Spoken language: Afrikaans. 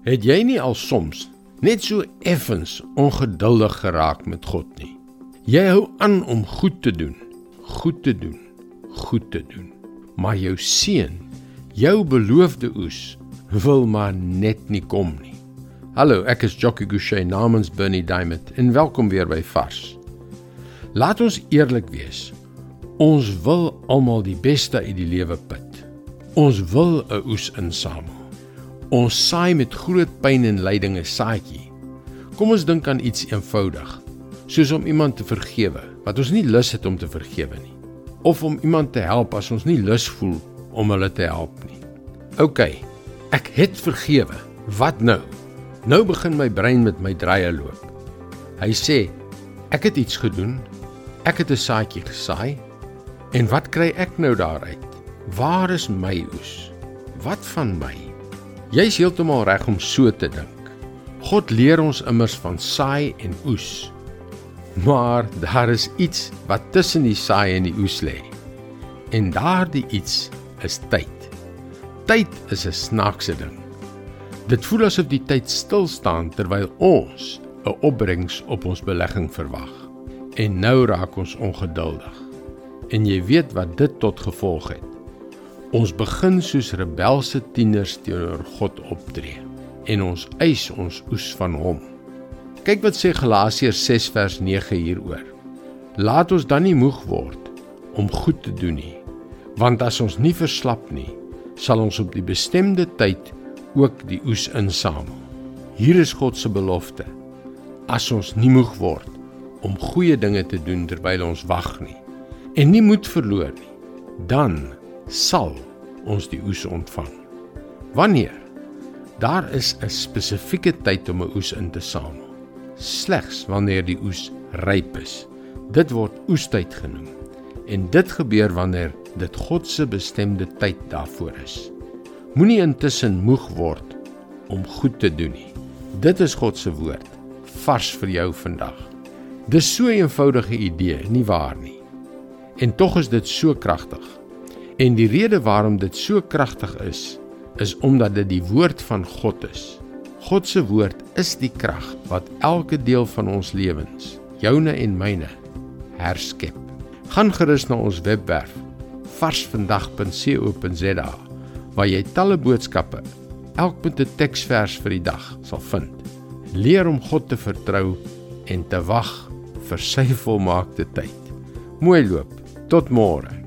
Het jy nie al soms net so effens ongeduldig geraak met God nie? Jy hou aan om goed te doen, goed te doen, goed te doen. Maar jou seun, jou beloofde oes, wil maar net nie kom nie. Hallo, ek is Jockey Gouchee namens Bernie Diamond en welkom weer by Vars. Laat ons eerlik wees. Ons wil almal die beste uit die lewe put. Ons wil 'n oes insamel. Ons saai met groot pyn en lyding 'n saadjie. Kom ons dink aan iets eenvoudig, soos om iemand te vergewe wat ons nie lus het om te vergewe nie, of om iemand te help as ons nie lus voel om hulle te help nie. OK, ek het vergewe. Wat nou? Nou begin my brein met my draaie loop. Hy sê, ek het iets gedoen. Ek het 'n saadjie gesaai. En wat kry ek nou daaruit? Waar is my oes? Wat van my? Jy's heeltemal reg om so te dink. God leer ons immers van saai en oes. Maar daar is iets wat tussen die saai en die oes lê. En daardie iets is tyd. Tyd is 'n snaakse ding. Dit voel asof die tyd stil staan terwyl ons 'n opbrengs op ons belegging verwag. En nou raak ons ongeduldig. En jy weet wat dit tot gevolg het. Ons begin soos rebelse tieners teenoor God optree en ons eis ons oes van hom. Kyk wat sê Galasiërs 6 vers 9 hieroor. Laat ons dan nie moeg word om goed te doen nie, want as ons nie verslap nie, sal ons op die bestemde tyd ook die oes insamel. Hier is God se belofte. As ons nie moeg word om goeie dinge te doen terwyl ons wag nie en nie moed verloor nie, dan sal ons die oes ontvang. Wanneer? Daar is 'n spesifieke tyd om 'n oes in te samel. Slegs wanneer die oes ryp is. Dit word oestyd genoem. En dit gebeur wanneer dit God se bestemde tyd daarvoor is. Moenie intussen moeg word om goed te doen nie. Dit is God se woord vars vir jou vandag. Dis so 'n eenvoudige idee, nie waar nie? En tog is dit so kragtig. En die rede waarom dit so kragtig is, is omdat dit die woord van God is. God se woord is die krag wat elke deel van ons lewens, joune en myne, herskep. Gaan gerus na ons webwerf varsvandag.co.za waar jy talle boodskappe, elk met 'n teksvers vir die dag, sal vind. Leer om God te vertrou en te wag vir sy volmaakte tyd. Mooi loop. Tot môre.